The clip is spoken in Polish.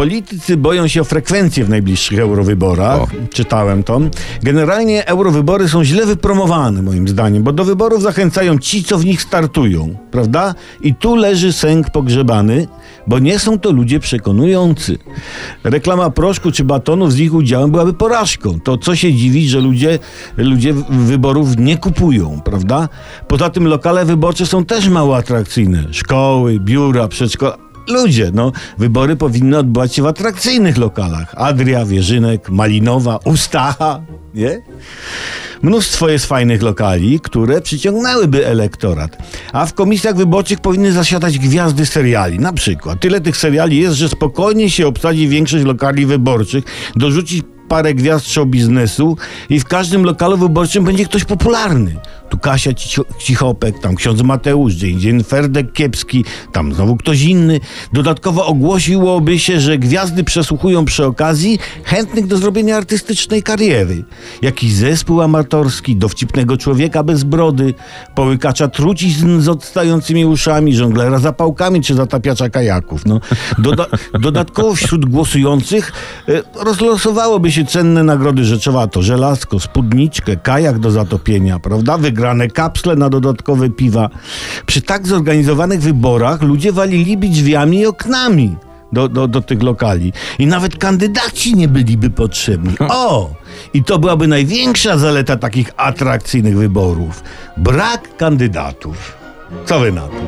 Politycy boją się o frekwencję w najbliższych eurowyborach. O. Czytałem to. Generalnie eurowybory są źle wypromowane, moim zdaniem, bo do wyborów zachęcają ci, co w nich startują, prawda? I tu leży sęk pogrzebany, bo nie są to ludzie przekonujący. Reklama proszku czy batonów z ich udziałem byłaby porażką. To co się dziwić, że ludzie, ludzie wyborów nie kupują, prawda? Poza tym lokale wyborcze są też mało atrakcyjne. Szkoły, biura, przedszkola. Ludzie, no, wybory powinny odbywać się w atrakcyjnych lokalach. Adria, Wierzynek, Malinowa, Ustacha, nie? Mnóstwo jest fajnych lokali, które przyciągnęłyby elektorat. A w komisjach wyborczych powinny zasiadać gwiazdy seriali. Na przykład. Tyle tych seriali jest, że spokojnie się obsadzi większość lokali wyborczych, dorzucić parę gwiazd show biznesu i w każdym lokalu wyborczym będzie ktoś popularny. Tu Kasia Cicho- Cichopek, tam ksiądz Mateusz, gdzie indziej Ferdek Kiepski, tam znowu ktoś inny. Dodatkowo ogłosiłoby się, że gwiazdy przesłuchują przy okazji chętnych do zrobienia artystycznej kariery. Jakiś zespół amatorski, dowcipnego człowieka bez brody, połykacza trucizn z odstającymi uszami, żonglera zapałkami czy zatapiacza kajaków. No, doda dodatkowo wśród głosujących e, rozlosowałoby się cenne nagrody rzeczowe, a to żelazko, spódniczkę, kajak do zatopienia, prawda? Wygrane kapsle na dodatkowe piwa. Przy tak zorganizowanych wyborach ludzie waliliby drzwiami i oknami do, do, do tych lokali. I nawet kandydaci nie byliby potrzebni. O! I to byłaby największa zaleta takich atrakcyjnych wyborów. Brak kandydatów. Co wy na to?